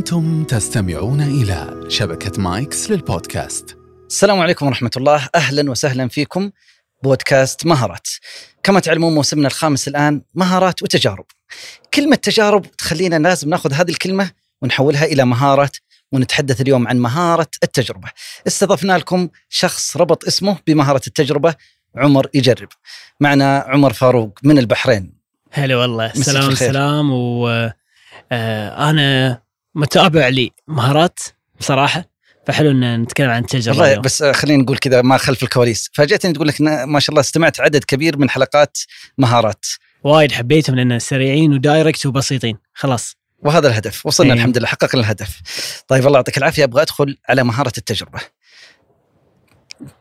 أنتم تستمعون إلى شبكة مايكس للبودكاست. السلام عليكم ورحمة الله. أهلا وسهلا فيكم. بودكاست مهارات. كما تعلمون موسمنا الخامس الآن مهارات وتجارب. كلمة تجارب تخلينا لازم نأخذ هذه الكلمة ونحولها إلى مهارات ونتحدث اليوم عن مهارة التجربة. استضفنا لكم شخص ربط اسمه بمهارة التجربة عمر يجرب. معنا عمر فاروق من البحرين. هلا والله. مساك سلام بالخير. سلام وأنا متابع لمهارات بصراحة. فحلو إن نتكلم عن التجربه والله اليوم. بس خلينا نقول كذا ما خلف الكواليس. فاجأتني تقول لك ما شاء الله استمعت عدد كبير من حلقات مهارات. وايد حبيتهم لأن سريعين ودايركت وبسيطين. خلاص. وهذا الهدف. وصلنا إيه. الحمد لله. حققنا الهدف. طيب الله يعطيك العافية. أبغى أدخل على مهارة التجربة.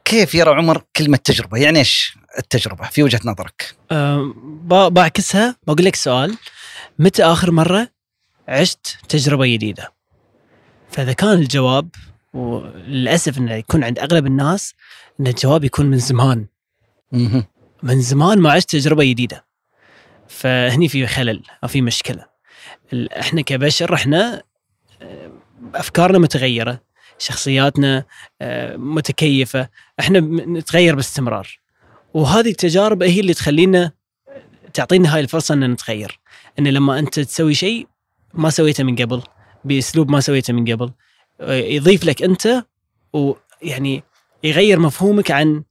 كيف يرى عمر كلمة تجربة؟ يعني إيش التجربة في وجهة نظرك؟ ب- بعكسها بقول لك سؤال. متى آخر مرة عشت تجربة جديدة؟ فإذا كان الجواب وللأسف إنه يكون عند أغلب الناس إن الجواب يكون من زمان. من زمان ما عشت تجربة جديدة. فهني في خلل أو في مشكلة. إحنا كبشر إحنا آه، أفكارنا متغيرة. شخصياتنا آه، متكيفة. إحنا نتغير باستمرار. وهذه التجارب هي اللي تخلينا تعطينا هاي الفرصة إن نتغير. إن لما أنت تسوي شيء ما سويته من قبل بأسلوب ما سويته من قبل آه، يضيف لك أنت ويعني يغير مفهومك عن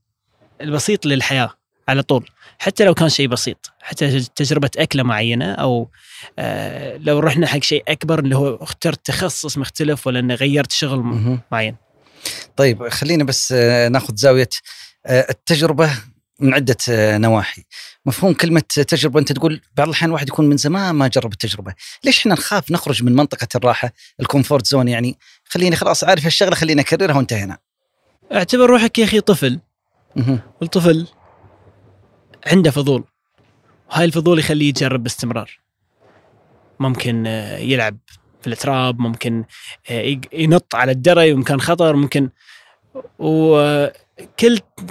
البسيط للحياة على طول حتى لو كان شيء بسيط حتى تجربة أكلة معينة أو آه لو رحنا حق شيء أكبر اللي هو اخترت تخصص مختلف ولا إنه غيرت شغل. معين طيب خلينا بس آه، ناخذ زاوية التجربة من عدة آه، نواحي. مفهوم كلمة تجربة. أنت تقول بعض الأحيان الواحد يكون من زمان ما جرب التجربة. ليش إحنا نخاف نخرج من منطقة الراحة ال comfort zone يعني؟ خليني خلاص عارف الشغلة خليني أكررها وانتهينا اعتبر روحك يا أخي طفل. والطفل عنده فضول وهاي الفضول يخليه يجرب باستمرار. ممكن آه، يلعب في التراب ممكن آه، ينط على الدري ومكان خطر ممكن وكل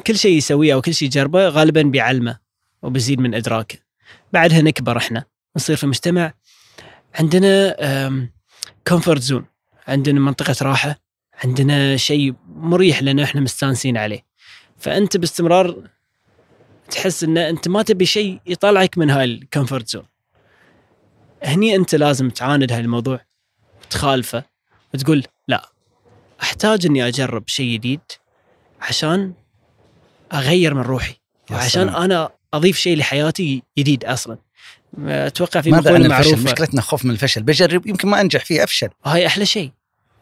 كل شيء يسويه أو كل شيء يجربه غالبا بيعلمه وبيزيد من إدراكه. بعدها نكبر إحنا. نصير في مجتمع عندنا comfort zone عندنا منطقة راحة. عندنا شيء مريح لنا إحنا مستانسين عليه. فأنت باستمرار تحس إن أنت ما تبي شيء يطلعك من هاي ال comfort zone هني أنت لازم تعاند هاي الموضوع وتخالفه وتقول لا أحتاج إني أجرب شيء جديد. عشان أغير من روحي وعشان سلام. أنا أضيف شيء لحياتي جديد أصلا. أتوقع في ماذا عن مقولة الفشل معروفة. مشكلتنا خوف من الفشل. بجرب يمكن ما أنجح فيه أفشل. وهاي أحلى شيء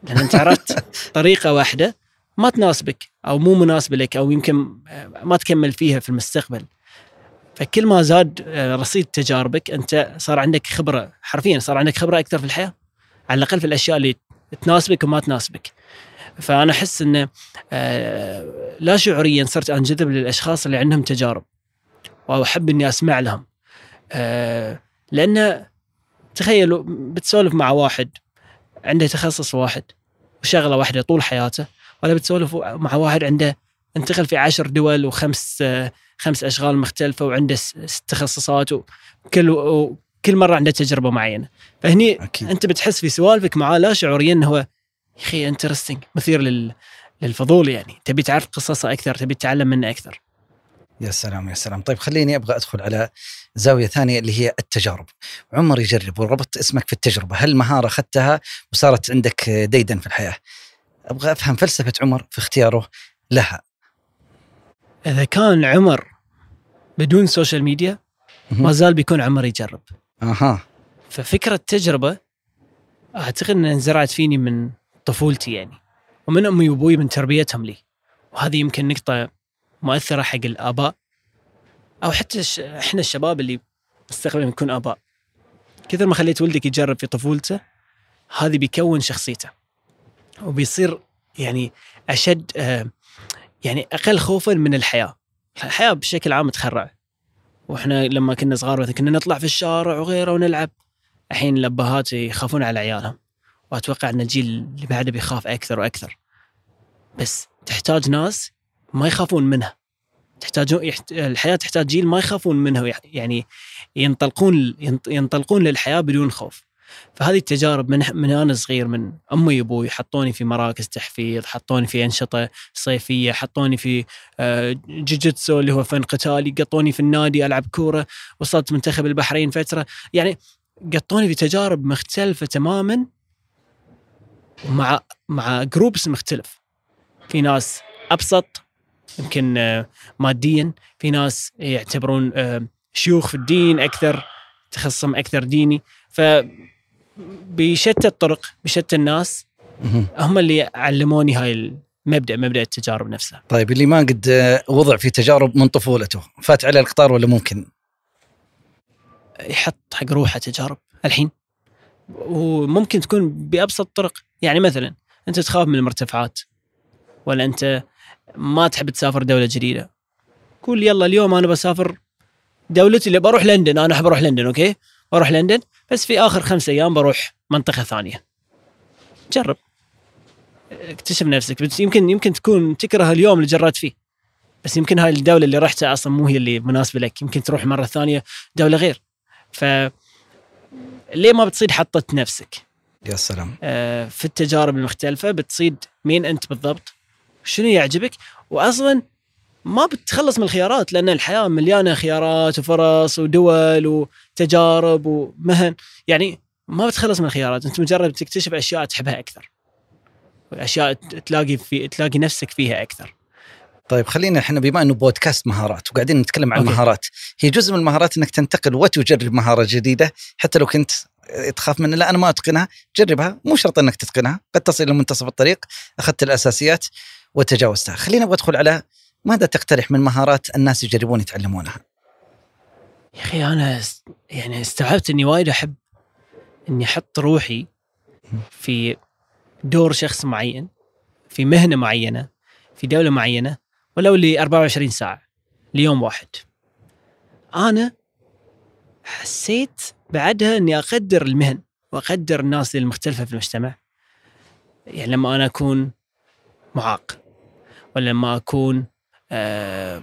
لأن أنت عرفت طريقة واحدة ما تناسبك أو مو مناسبة لك أو يمكن ما تكمل فيها في المستقبل. فكل ما زاد آه، رصيد تجاربك أنت صار عندك خبرة حرفيا صار عندك خبرة أكثر في الحياة على الأقل في الأشياء اللي تناسبك وما تناسبك. فأنا أحس إنه آه، لا شعوريا صرت أنجذب للأشخاص اللي عندهم تجارب وأحب إني أسمع لهم. آه، لأن تخيلوا بتسولف مع واحد عنده تخصص واحد وشغلة واحدة طول حياته ولا بتسولف مع واحد عنده انتقل في عشر دول وخمس آه، خمس أشغال مختلفة وعنده ست تخصصات وكل وكل مرة عنده تجربة معينة. فهني أكيد. أنت بتحس في سوالفك معاه لا شعوريا إنه هو يا أخي انترستنج مثير لل للفضول يعني. تبي تعرف قصصه أكثر تبي تتعلم منه أكثر. يا سلام يا سلام. طيب خليني أبغى أدخل على زاوية ثانية اللي هي التجارب. عمر يجرب وربطت اسمك في التجربة. هل مهارة أخذتها وصارت عندك ديدن في الحياة؟ أبغى أفهم فلسفة عمر في اختياره لها. إذا كان عمر بدون social media ما زال بيكون عمر يجرب. أها. ففكرة تجربه أعتقد إنها انزرعت فيني من طفولتي يعني. ومن أمي وأبوي من تربيتهم لي. وهذه يمكن نقطة مؤثرة حق الآباء. أو حتى. إحنا الشباب اللي مستقبلا نكون آباء. كثر ما خليت ولدك يجرب في طفولته هذه بيكون شخصيته. وبيصير يعني أشد آه، يعني أقل خوفا من الحياة. الحياة بشكل عام تخرع. وإحنا لما كنا صغار مثلا كنا نطلع في الشارع وغيره ونلعب. الحين الأبهات يخافون على عيالهم. وأتوقع إن الجيل اللي بعده بيخاف أكثر وأكثر. بس تحتاج ناس ما يخافون منها. تحتاجون. الحياة تحتاج جيل ما يخافون منها. يعني ينطلقون ينط- ينطلقون للحياة بدون خوف. فهذه التجارب من من أنا صغير من أمي وأبوي حطوني في مراكز تحفيظ حطوني في أنشطة صيفية حطوني في آه، جوجيتسو اللي هو فن قتالي قطوني في النادي ألعب كورة وصلت منتخب البحرين فترة. يعني قطوني في تجارب مختلفة تماما مع مع جروبس مختلف. في ناس أبسط يمكن آه، ماديا. في ناس يعتبرون آه، شيوخ في الدين أكثر تخصصهم أكثر ديني. ف بشتى الطرق بشتى الناس. هم اللي علموني هاي المبدأ مبدأ التجارب نفسها. طيب اللي ما قد آه، وضع في تجارب من طفولته فات عليه القطار ولا ممكن؟ يحط حق روحه تجارب. الحين وممكن تكون بأبسط الطرق. يعني مثلا أنت تخاف من المرتفعات ولا أنت ما تحب تسافر دولة جديدة؟ قول يلا اليوم أنا بسافر دولتي اللي بروح لندن أنا أحب أروح لندن أوكي؟ بروح لندن بس في آخر خمسة أيام بروح منطقة ثانية. جرب. اكتشف نفسك. بس يمكن يمكن تكون تكره اليوم اللي جربت فيه. بس يمكن هاي الدولة اللي رحتها أصلا مو هي اللي مناسبة لك. يمكن تروح مرة ثانية دولة غير. ف ليه ما بتصيد حطت نفسك؟ يا سلام. آه، في التجارب المختلفة بتصيد مين أنت بالضبط شنو يعجبك وأصلا ما بتتخلص من الخيارات لأن الحياة مليانة خيارات وفرص ودول وتجارب ومهن. يعني ما بتخلص من الخيارات أنت مجرد تكتشف أشياء تحبها أكثر أشياء تلاقي في تلاقي نفسك فيها أكثر. طيب خلينا إحنا بما إنه بودكاست مهارات وقاعدين نتكلم عن أوكي. المهارات هي جزء من المهارات إنك تنتقل وتجرب مهارة جديدة حتى لو كنت تخاف من لا أنا ما أتقنها. جربها مو شرط إنك تتقنها قد تصل إلى منتصف الطريق أخذت الأساسيات وتجاوزتها. خلينا أبغى أدخل على ماذا تقترح من مهارات الناس يجربون يتعلمونها؟ يا أنا است- يعني استوعبت إني وايد أحب إني أحط روحي في دور شخص معين في مهنة معينة في دولة معينة ولو ل 24 ساعة ليوم واحد. أنا حسيت بعدها إني أقدر المهن وأقدر الناس المختلفة في المجتمع. يعني لما أنا أكون معاق ولا لما أكون آه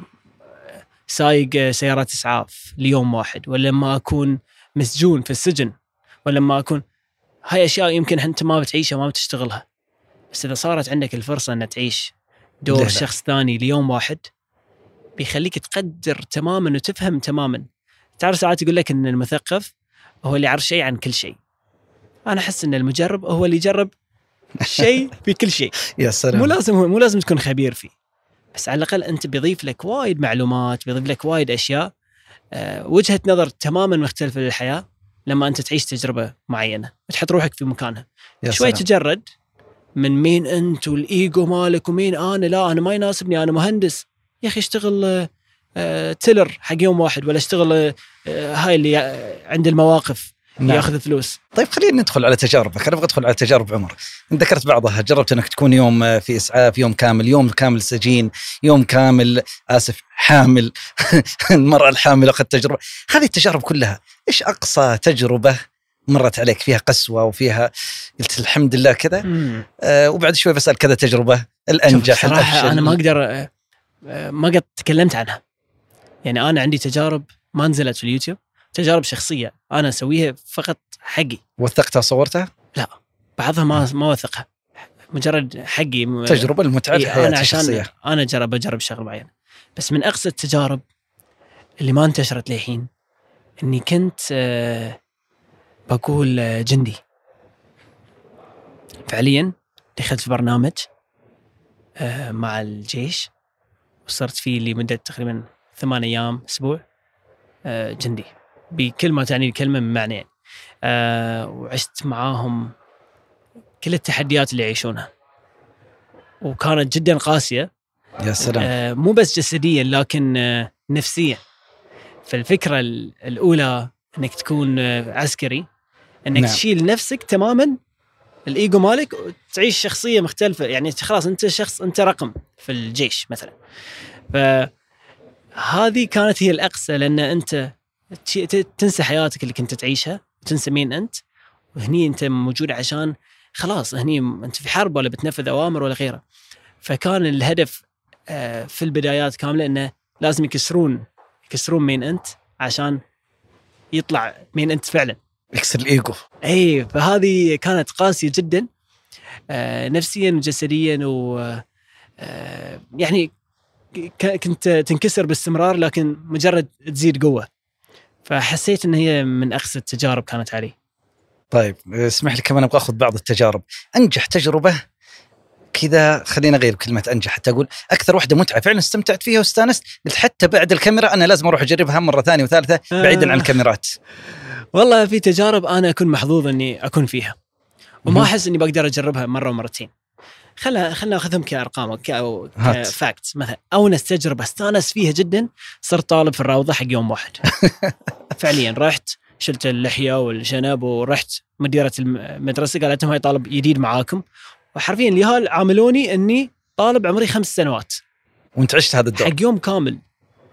سايق سيارات إسعاف ليوم واحد ولا لما أكون مسجون في السجن ولا لما أكون هاي أشياء يمكن أنت ما بتعيشها وما بتشتغلها. بس إذا صارت عندك الفرصة ان تعيش دور لا لا. شخص ثاني ليوم واحد بيخليك تقدر تماما وتفهم تماما. تعرف ساعات يقول لك إن المثقف هو اللي يعرف شيء عن كل شيء. أنا أحس إن المجرب هو اللي يجرب شيء في كل شيء. يا سلام. مو لازم مو لازم تكون خبير فيه. بس على الأقل أنت بيضيف لك وايد معلومات بيضيف لك وايد أشياء. أه وجهة نظر تماما مختلفة للحياة لما أنت تعيش تجربة معينة. وتحط روحك في مكانها. يا شوي سلام. تجرد من مين انت والايجو مالك ومين أنا؟ لا أنا ما يناسبني أنا مهندس. يا أخي اشتغل آه، آه، تيلر حق يوم واحد ولا اشتغل آه، آه، هاي اللي آه، عند المواقف نعم. ياخذ فلوس. طيب خلينا ندخل على تجاربك. أنا أبغى أدخل على تجارب عمر. انت ذكرت بعضها. جربت أنك تكون يوم في إسعاف يوم كامل يوم كامل سجين يوم كامل آسف حامل. المرأة الحاملة اخذت تجربه هذه التجارب كلها إيش أقصى تجربة مرت عليك؟ فيها قسوة وفيها قلت الحمد لله كذا. آه وبعد شوي بسأل كذا تجربة. الأنجح صراحة الأفشل. أنا ما أقدر آه، آه، ما قد تكلمت عنها. يعني أنا عندي تجارب ما نزلت في اليوتيوب تجارب شخصية أنا أسويها فقط حقي. وثقتها وصورتها بعضها ما ما اوثقها مجرد حقي. تجربة المتعة في إيه، أنا عشان الشخصية. أنا اجرب أجرب شغله معينة. بس من أقصى التجارب اللي ما انتشرت للحين إني كنت آه، بقول آه، جندي. فعليا دخلت في برنامج آه، مع الجيش وصرت فيه لمدة تقريبا ثمان أيام أسبوع آه، جندي. بكل ما تعني الكلمة من معنيين آه، وعشت معاهم كل التحديات اللي يعيشونها. وكانت جدا قاسية. يا سلام. آه، مو بس جسديا لكن نفسيا. فالفكرة ال- الأولى إنك تكون عسكري إنك نعم. تشيل نفسك تماما. الإيجو مالك وتعيش شخصية مختلفة. يعني خلاص أنت شخص أنت رقم في الجيش مثلا. فهذه كانت هي الأقصى لأن أنت تنسى حياتك اللي كنت تعيشها وتنسى مين أنت. وهني أنت موجود عشان خلاص هني أنت في حرب ولا بتنفذ أوامر ولا غيره. فكان الهدف آه، في البدايات كاملة إنه لازم يكسرون يكسرون مين أنت عشان يطلع مين أنت فعلا. يكسر الإيجو. اي فهذه كانت قاسية جدا آه، نفسيا وجسديا و آه، يعني كنت تنكسر باستمرار لكن مجرد تزيد قوة. فحسيت إن هي من اقسى التجارب كانت علي. طيب اسمح لي كمان أبغى أخذ بعض التجارب. أنجح تجربة كذا خلينا اغير كلمة أنجح. حتى أقول أكثر واحدة متعة. فعلا استمتعت فيها واستأنست. قلت حتى بعد الكاميرا أنا لازم أروح أجربها مرة ثانية وثالثة بعيدا عن آه. الكاميرات. والله في تجارب أنا أكون محظوظ إني أكون فيها. وما. أحس إني بقدر أجربها مرة ومرتين. خلنا خلنا ناخذهم كأرقام أو. ك facts. مثلا once تجربة. استانس فيها جدا صرت طالب في الروضة حق يوم واحد. فعليا رحت شلت اللحية والشنب ورحت مديرة المدرسة. قالت لهم هاي طالب جديد معاكم. وحرفيا اليهال عاملوني إني طالب عمري خمس سنوات. وانت عشت هذا الدور. حق يوم كامل.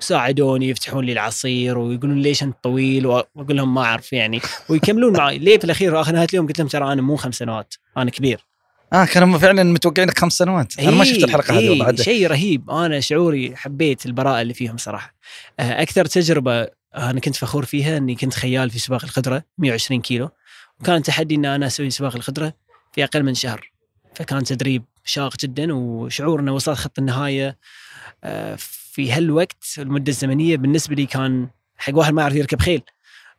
ساعدوني يفتحون لي العصير ويقولون ليش أنت طويل؟ وأقول لهم ما أعرف يعني. ويكملون معي ليه في الأخير اخر نهاية اليوم؟ قلت لهم ترى أنا مو خمس سنوات أنا كبير. آه كانوا فعلا متوقعينك خمس سنوات. أنا ما شفت إيه، الحلقة هذه والله شيء رهيب. أنا شعوري حبيت البراءة اللي فيهم صراحة. آه، أكثر تجربة أنا كنت فخور فيها إني كنت خيال في سباق القدره 120 كيلو. وكان تحدي إن أنا أسوي سباق القدره في أقل من شهر. فكان تدريب شاق جدا وشعور إنه وصلت خط النهاية آه، في هالوقت. المدة الزمنية بالنسبة لي كان حق واحد ما يعرف يركب خيل.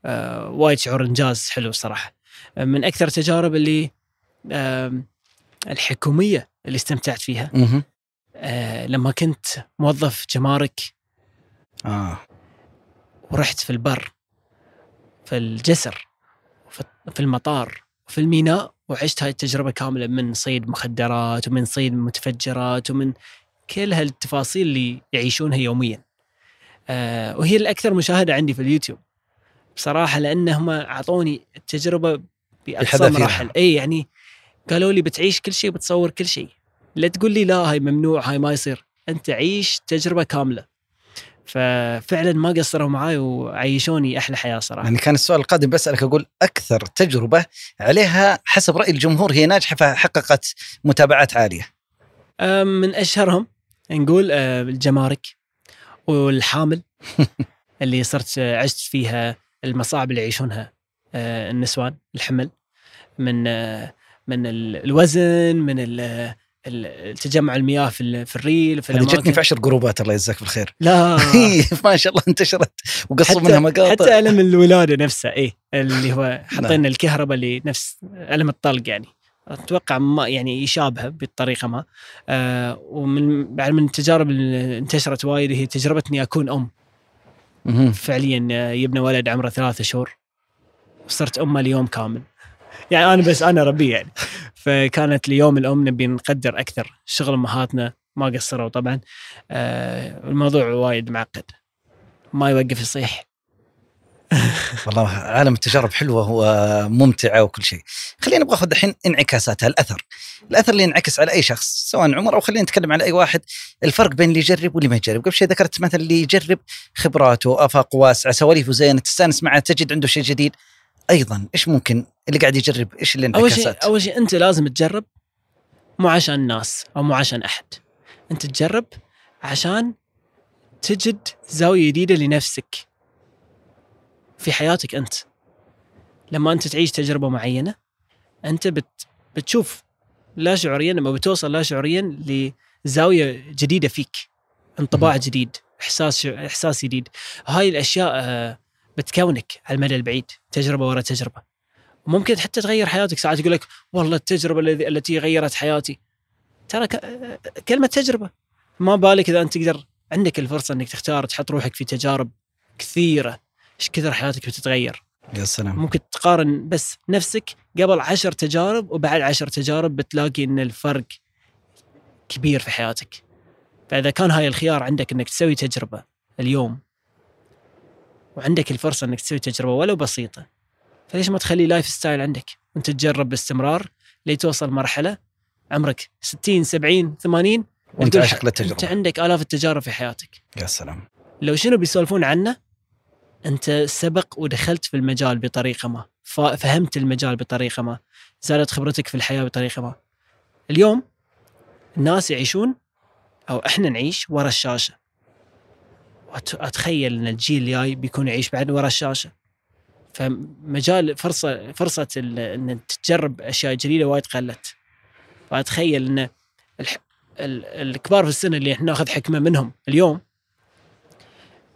آه، وايد شعور إنجاز حلو الصراحه من أكثر التجارب اللي الحكومية اللي استمتعت فيها. آه، لما كنت موظف جمارك آه. ورحت في البر في الجسر في المطار في الميناء وعشت هاي التجربة كاملة من صيد مخدرات ومن صيد متفجرات ومن كل هالتفاصيل اللي يعيشونها يوميا. آه وهي الأكثر مشاهدة عندي في اليوتيوب. بصراحة لأنهم أعطوني التجربة بأقصى. مراحل. أي يعني قالوا لي بتعيش كل شيء بتصور كل شيء. لا تقول لي لا هاي ممنوع هاي ما يصير. أنت عيش تجربة كاملة. ففعلا ما قصروا معاي وعيشوني أحلى حياة صراحة. يعني كان السؤال القادم بسألك أقول أكثر تجربة عليها حسب رأي الجمهور هي ناجحة فحققت متابعات عالية. من أشهرهم نقول أه، الجمارك والحامل اللي صرت عشت فيها المصاعب اللي يعيشونها أه، النسوان الحمل. من أه، من ال- الوزن من ال- ال- التجمع المياه في في الريل في هذه جتني الأماكن. في عشر جروبات الله يجزاك بالخير. لا. ما شاء الله انتشرت وقصوا منها مقاطع حتى ألم الولادة نفسه إيه اللي هو نعم. حاطين الكهرباء اللي نفس ألم الطلق يعني. أتوقع ما يعني يشابهه بطريقة ما. آه ومن بعد من التجارب اللي انتشرت وايد هي تجربه اني أكون أم. فعليا آه، يبنى ولد عمره ثلاثة شهور وصرت أمه ليوم كامل. يعني أنا بس أنا ربي يعني. فكانت ليوم الأم نبي نقدر أكثر. شغل أمهاتنا ما قصروا طبعا. آه الموضوع وايد معقد. ما يوقف يصيح. والله عالم التجارب حلوة وممتعة وكل شيء. خلينا نبغى ناخذ الحين انعكاساتها. الأثر. الأثر اللي ينعكس على أي شخص سواء عمر أو خلينا نتكلم على أي واحد. الفرق بين اللي يجرب واللي ما يجرب. قبل شيء ذكرت مثلا اللي يجرب خبراته آفاق واسعة سواليفه زينه تستأنس معه تجد عنده شيء جديد. أيضا إيش ممكن؟ اللي قاعد يجرب إيش اللي أول شيء أول شيء أنت لازم تجرب مو عشان الناس أو مو عشان أحد. أنت تجرب عشان تجد زاوية جديدة لنفسك في حياتك أنت. لما أنت تعيش تجربة معينة أنت بت بتشوف لا شعوريا لما بتوصل لا شعوريا لزاوية جديدة فيك. انطباع جديد إحساس إحساس جديد. هاي الأشياء آه، بتكونك على المدى البعيد تجربة ورا تجربة. ممكن حتى تغير حياتك ساعات يقول لك والله التجربة التي غيرت حياتي. ترى كلمة تجربة. ما بالك إذا أنت تقدر عندك الفرصة إنك تختار تحط روحك في تجارب كثيرة. إيش كثر حياتك بتتغير؟ يا سلام. ممكن تقارن بس نفسك قبل عشر تجارب وبعد عشر تجارب بتلاقي إن الفرق كبير في حياتك. فإذا كان هاي الخيار عندك إنك تسوي تجربة اليوم وعندك الفرصة إنك تسوي تجربة ولو بسيطة. فليش ما تخلي lifestyle عندك؟ وانت تجرب باستمرار لتوصل مرحلة عمرك 60 70 80 وأنت عاشق انت للتجربة. عندك آلاف التجارب في حياتك. يا سلام. لو شنو بيسولفون عنه؟ أنت سبق ودخلت في المجال بطريقة ما. فهمت المجال بطريقة ما. زادت خبرتك في الحياة بطريقة ما. اليوم الناس يعيشون أو إحنا نعيش ورا الشاشة. أتخيل إن الجيل الجاي بيكون يعيش بعد ورا الشاشة فمجال فرصه فرصة إن تجرب أشياء جديده وايد قلت فأتخيل إن. الكبار في السن اللي إحنا ناخذ حكمة منهم اليوم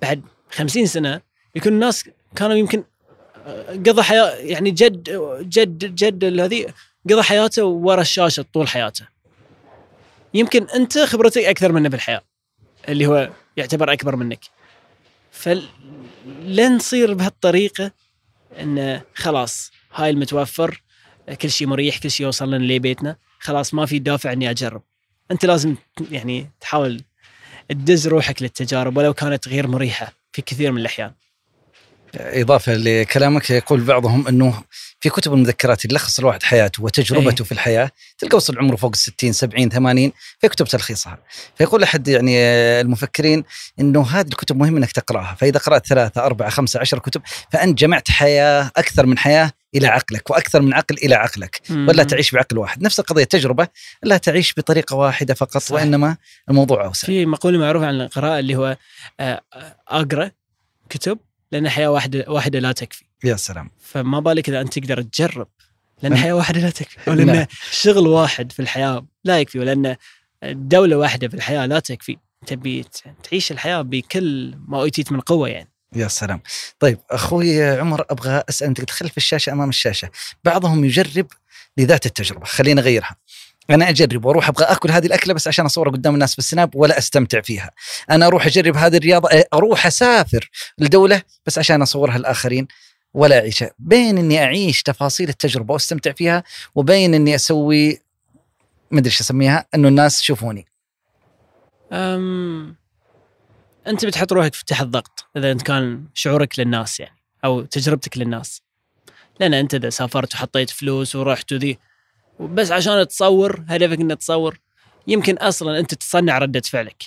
بعد خمسين سنة يكون الناس كانوا يمكن قضى حياه يعني جد جد جد الذي قضى حياته ورا الشاشة طول حياته يمكن أنت خبرتك أكثر منه بالحياة اللي هو يعتبر أكبر منك. فلن نصير بهالطريقة انه خلاص هاي المتوفر كل شيء مريح كل شيء يوصل لنا لبيتنا خلاص ما في دافع إني أجرب. أنت لازم يعني تحاول تدز روحك للتجارب ولو كانت غير مريحة في كثير من الأحيان. إضافة لكلامك يقول بعضهم أنه في كتب المذكرات يلخص الواحد حياته وتجربته أي. في الحياة تلقى وصل عمره فوق الستين سبعين ثمانين فيكتب تلخيصها فيقول أحد يعني المفكرين أنه هذه الكتب مهم أنك تقرأها فإذا قرأت ثلاثة أربعة خمسة عشر كتب فأنت جمعت حياة أكثر من حياة إلى عقلك وأكثر من عقل إلى عقلك ولا مم. تعيش بعقل واحد نفس القضية تجربة لا تعيش بطريقة واحدة فقط صح. وإنما الموضوع أوسع في مقولة معروفة عن القراءة اللي هو آه، آه، أقرأ كتب لأن حياه واحدة واحدة لا تكفي. يا سلام. فما بالك إذا أنت تقدر تجرب. لأن حياه واحدة لا تكفي. أو نعم. لأن شغل واحد في الحياة لا يكفي. ولأن دولة واحدة في الحياة لا تكفي. تبي تعيش الحياة بكل ما أوتيت من قوة يعني. يا سلام. طيب أخوي عمر أبغى أسأل أنت تدخل في الشاشة أمام الشاشة. بعضهم يجرب لذات التجربة. خلينا نغيرها أنا أجرب وأروح أبغى آكل هذه الأكلة بس عشان أصورها قدام الناس في السناب ولا أستمتع فيها. أنا أروح أجرب هذه الرياضة أروح أسافر لدولة بس عشان أصورها الاخرين ولا اعيشها بين إني أعيش تفاصيل التجربة وأستمتع فيها وبين إني أسوي مدري إيش أسميها إنه الناس يشوفوني. أم أنت بتحط روحك في تحت ضغط إذا انت كان شعورك للناس يعني أو تجربتك للناس. لأن أنت إذا سافرت وحطيت فلوس ورحت وذي بس عشان تصور هدفك انك تصور. يمكن أصلا أنت تصنع ردة فعلك.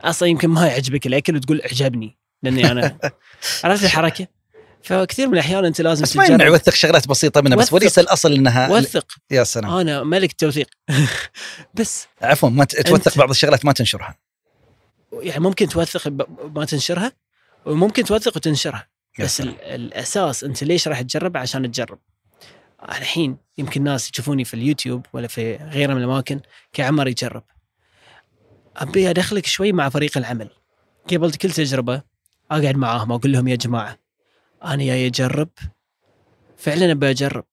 أصلا يمكن ما يعجبك الأكل وتقول أعجبني لأني أنا عرفت الحركة؟ فكثير من الأحيان أنت لازم بس ما يمنع يوثق شغلات بسيطة منها بس. وليس الأصل إنها وثق. يا سلام. أنا ملك التوثيق بس عفوا ما توثق بعض الشغلات ما تنشرها. يعني ممكن توثق ما تنشرها وممكن توثق وتنشرها. بس الأساس أنت ليش راح تجرب عشان تجرب. الحين يمكن ناس يشوفوني في اليوتيوب ولا في غيره من الأماكن كعمر يجرب. أبي أدخلك شوي مع فريق العمل. قبل كل تجربة أقعد معاهم أقول لهم يا جماعة أنا جاي اجرب فعلا أبي أجرب.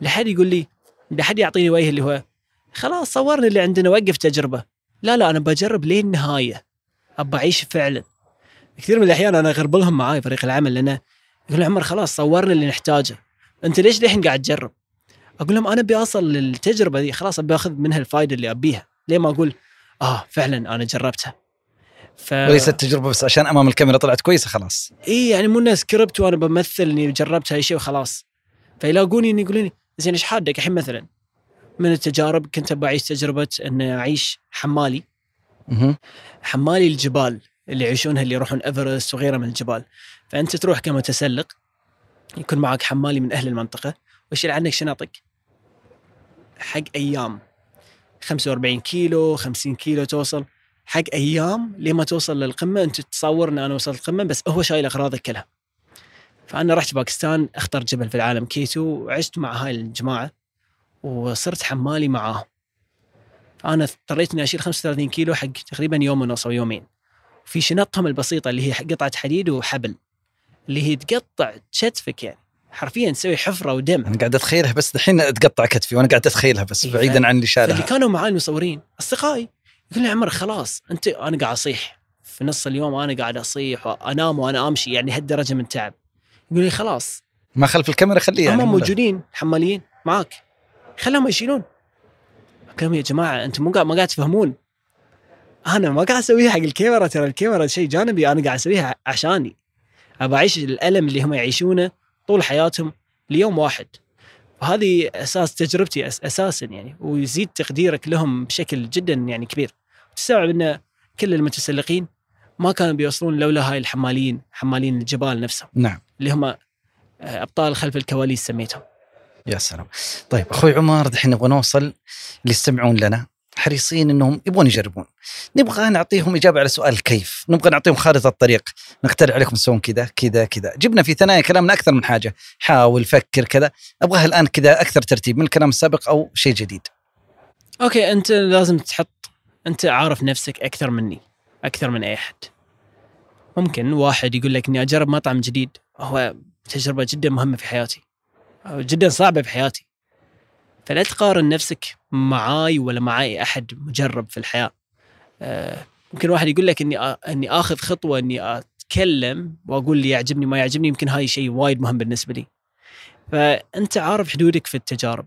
لحد يقول لي لحد يعطيني وجه اللي هو خلاص صورنا اللي عندنا وقف تجربة. لا لا أنا بجرب لين النهايه ابى أعيش فعلا. كثير من الأحيان أنا أغربلهم معاي فريق العمل لأنه يقول عمر خلاص صورنا اللي نحتاجه. انت ليش للحين قاعد تجرب؟ أقول لهم أنا ابي اوصل للتجربة دي خلاص ابي اخذ منها الفائده اللي ابيها. ليه ما أقول آه فعلا أنا جربتها. ف وليست تجربة بس عشان أمام الكاميرا طلعت كويسة خلاص. إي يعني مو انه سكريبت وأنا بمثل إني جربت هاي الشيء وخلاص. فيلاقوني إني يقولون زين إيش حادك الحين مثلا؟ من التجارب كنت ابى أعيش تجربة ان أعيش حمالي. حمالي الجبال اللي يعيشونها اللي يروحون إيفرست وغيره من الجبال. فأنت تروح كمتسلق يكون معك حمالي من أهل المنطقة ويشيل عنك شنطك. حق أيام. 45 كيلو 50 كيلو توصل. حق أيام لما توصل للقمة أنت تصور إن أنا وصلت القمة بس هو شايل أغراضك كلها. فأنا رحت باكستان اخطر جبل في العالم كيتو وعشت مع هاي الجماعة وصرت حمالي معاهم. أنا اضطريت إني أشيل 35 كيلو حق تقريبا يوم ونص أو يومين. في شنطهم البسيطة اللي هي قطعة حديد وحبل. اللي هي تقطع كتفك يعني. حرفيا تسوي حفرة ودم. أنا قاعد أتخيلها بس الحين تقطع كتفي وأنا قاعد أتخيلها بس إيه، بعيدا. عن اللي شالها كانوا معاي المصورين أصدقائي يقول لي عمر خلاص أنت أنا قاعد أصيح. في نص اليوم أنا قاعد أصيح وأنام وأنا أمشي يعني هالدرجة من تعب. يقول لي خلاص. ما خلف الكاميرا خليه يعني هم مو موجودين حماليين معاك. خلهم يشيلون. لهم يا جماعة أنتم مو قاعد ما قاعد تفهمون. أنا ما قاعد أسويها حق الكاميرا ترى الكاميرا شيء جانبي أنا قاعد أسويها عشاني. ابى أعيش الألم اللي هم يعيشونه طول حياتهم ليوم واحد. وهذه أساس تجربتي أس- أساسا يعني ويزيد تقديرك لهم بشكل جدا يعني كبير. تستوعب إن كل المتسلقين ما كانوا بيوصلون لولا هاي الحمالين حمالين الجبال نفسهم. نعم. اللي هم آه، أبطال خلف الكواليس سميتهم. يا سلام. طيب أخوي عمر دحين نبغى نوصل اللي يستمعون لنا. حريصين إنهم يبغون يجربون. نبغى نعطيهم إجابة على سؤال كيف؟ نبغى نعطيهم خارطة الطريق. نقترح عليكم تسوون كذا كذا كذا. جبنا في ثنايا كلامنا أكثر من حاجة. حاول فكر كذا. أبغاها الآن كذا أكثر ترتيب من الكلام السابق أو شيء جديد. أوكي أنت لازم تحط أنت عارف نفسك أكثر مني أكثر من أي أحد. ممكن واحد يقول لك إني أجرب مطعم جديد هو تجربة جدا مهمة في حياتي جدا صعبة في حياتي. فلا تقارن نفسك معاي ولا مع اي أحد مجرب في الحياة. آه، ممكن واحد يقول لك إني إني آخذ خطوة إني أتكلم وأقول اللي يعجبني ما يعجبني يمكن هاي شيء وايد مهم بالنسبة لي. فأنت عارف حدودك في التجارب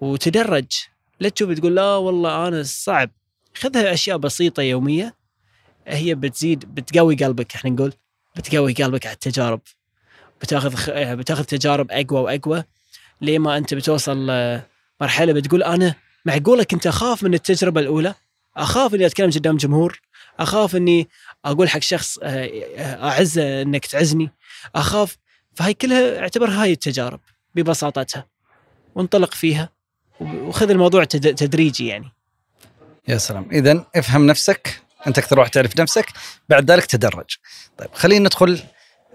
وتدرج. لا تشوف تقول لا والله أنا صعب. خذها أشياء بسيطة يومية. هي بتزيد بتقوي قلبك إحنا نقول بتقوي قلبك على التجارب. بتاخذ. بتاخذ تجارب أقوى وأقوى. لما أنت بتوصل آه، مرحلة بتقول أنا معقولة كنت أخاف من التجربة الأولى؟ أخاف إني أتكلم قدام جمهور؟ أخاف إني أقول حق شخص آه، آه، أعزه إنك تعزني؟ أخاف فهي كلها اعتبر هاي التجارب ببساطتها. وانطلق فيها وخذ الموضوع تد- تدريجي يعني. يا سلام. اذا افهم نفسك أنت أكثر واحد تعرف نفسك بعد ذلك تدرج. طيب خلينا ندخل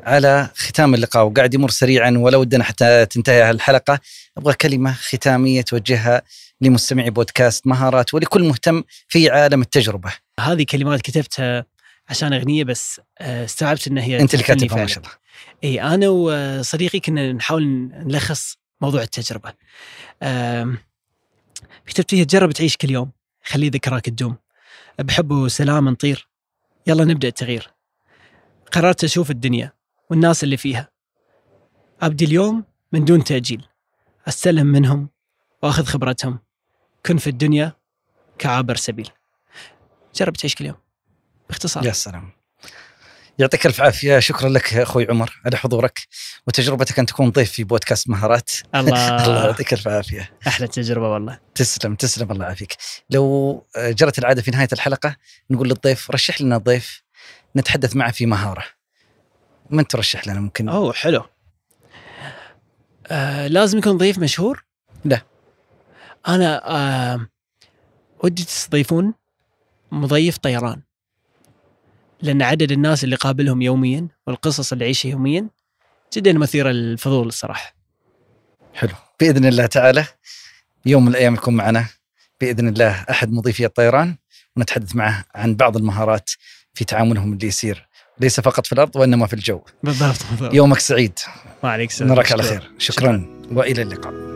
على ختام اللقاء وقاعد يمر سريعا ولا ودنا حتى تنتهي الحلقة أبغى كلمة ختامية توجهها لمستمعي بودكاست مهارات ولكل مهتم في عالم التجربة هذه كلمات كتبتها عشان أغنية بس آه، استوعبت ان هي أنت اللي كاتبها ما. شاء الله اي أنا وصديقي كنا نحاول نلخص موضوع التجربة. كتبت فيها جرب تعيش كل يوم خلي ذكراك تدوم بحب وسلام نطير يلا نبدأ التغيير. قررت أشوف الدنيا والناس اللي فيها. أبدي اليوم من دون تأجيل. أستلم منهم وأخذ خبرتهم. كن في الدنيا كعابر سبيل. جرب تعيش كل يوم. باختصار. يا سلام يعطيك الف عافية شكرا لك أخوي عمر على حضورك وتجربتك أن تكون ضيف في بودكاست مهارات الله الله يعطيك الف عافية أحلى تجربة والله. تسلم تسلم الله يعافيك لو جرت العادة في نهاية الحلقة نقول للضيف رشح لنا ضيف نتحدث معه في مهارة من ترشح لنا ممكن؟ أوه حلو. آه لازم يكون ضيف مشهور؟ لا. أنا آه ودي تستضيفون مضيف طيران. لأن عدد الناس اللي قابلهم يوميا والقصص اللي يعيشها يوميا جدا مثيرة للفضول الصراحة. حلو. بإذن الله تعالى يوم من الأيام يكون معنا بإذن الله أحد مضيفي الطيران ونتحدث معه عن بعض المهارات في تعاملهم اللي يصير ليس فقط في الأرض وإنما في الجو. بالضبط بالضبط. يومك سعيد. ما عليك سلام. نراك على شكراً. خير. شكرا. وإلى اللقاء.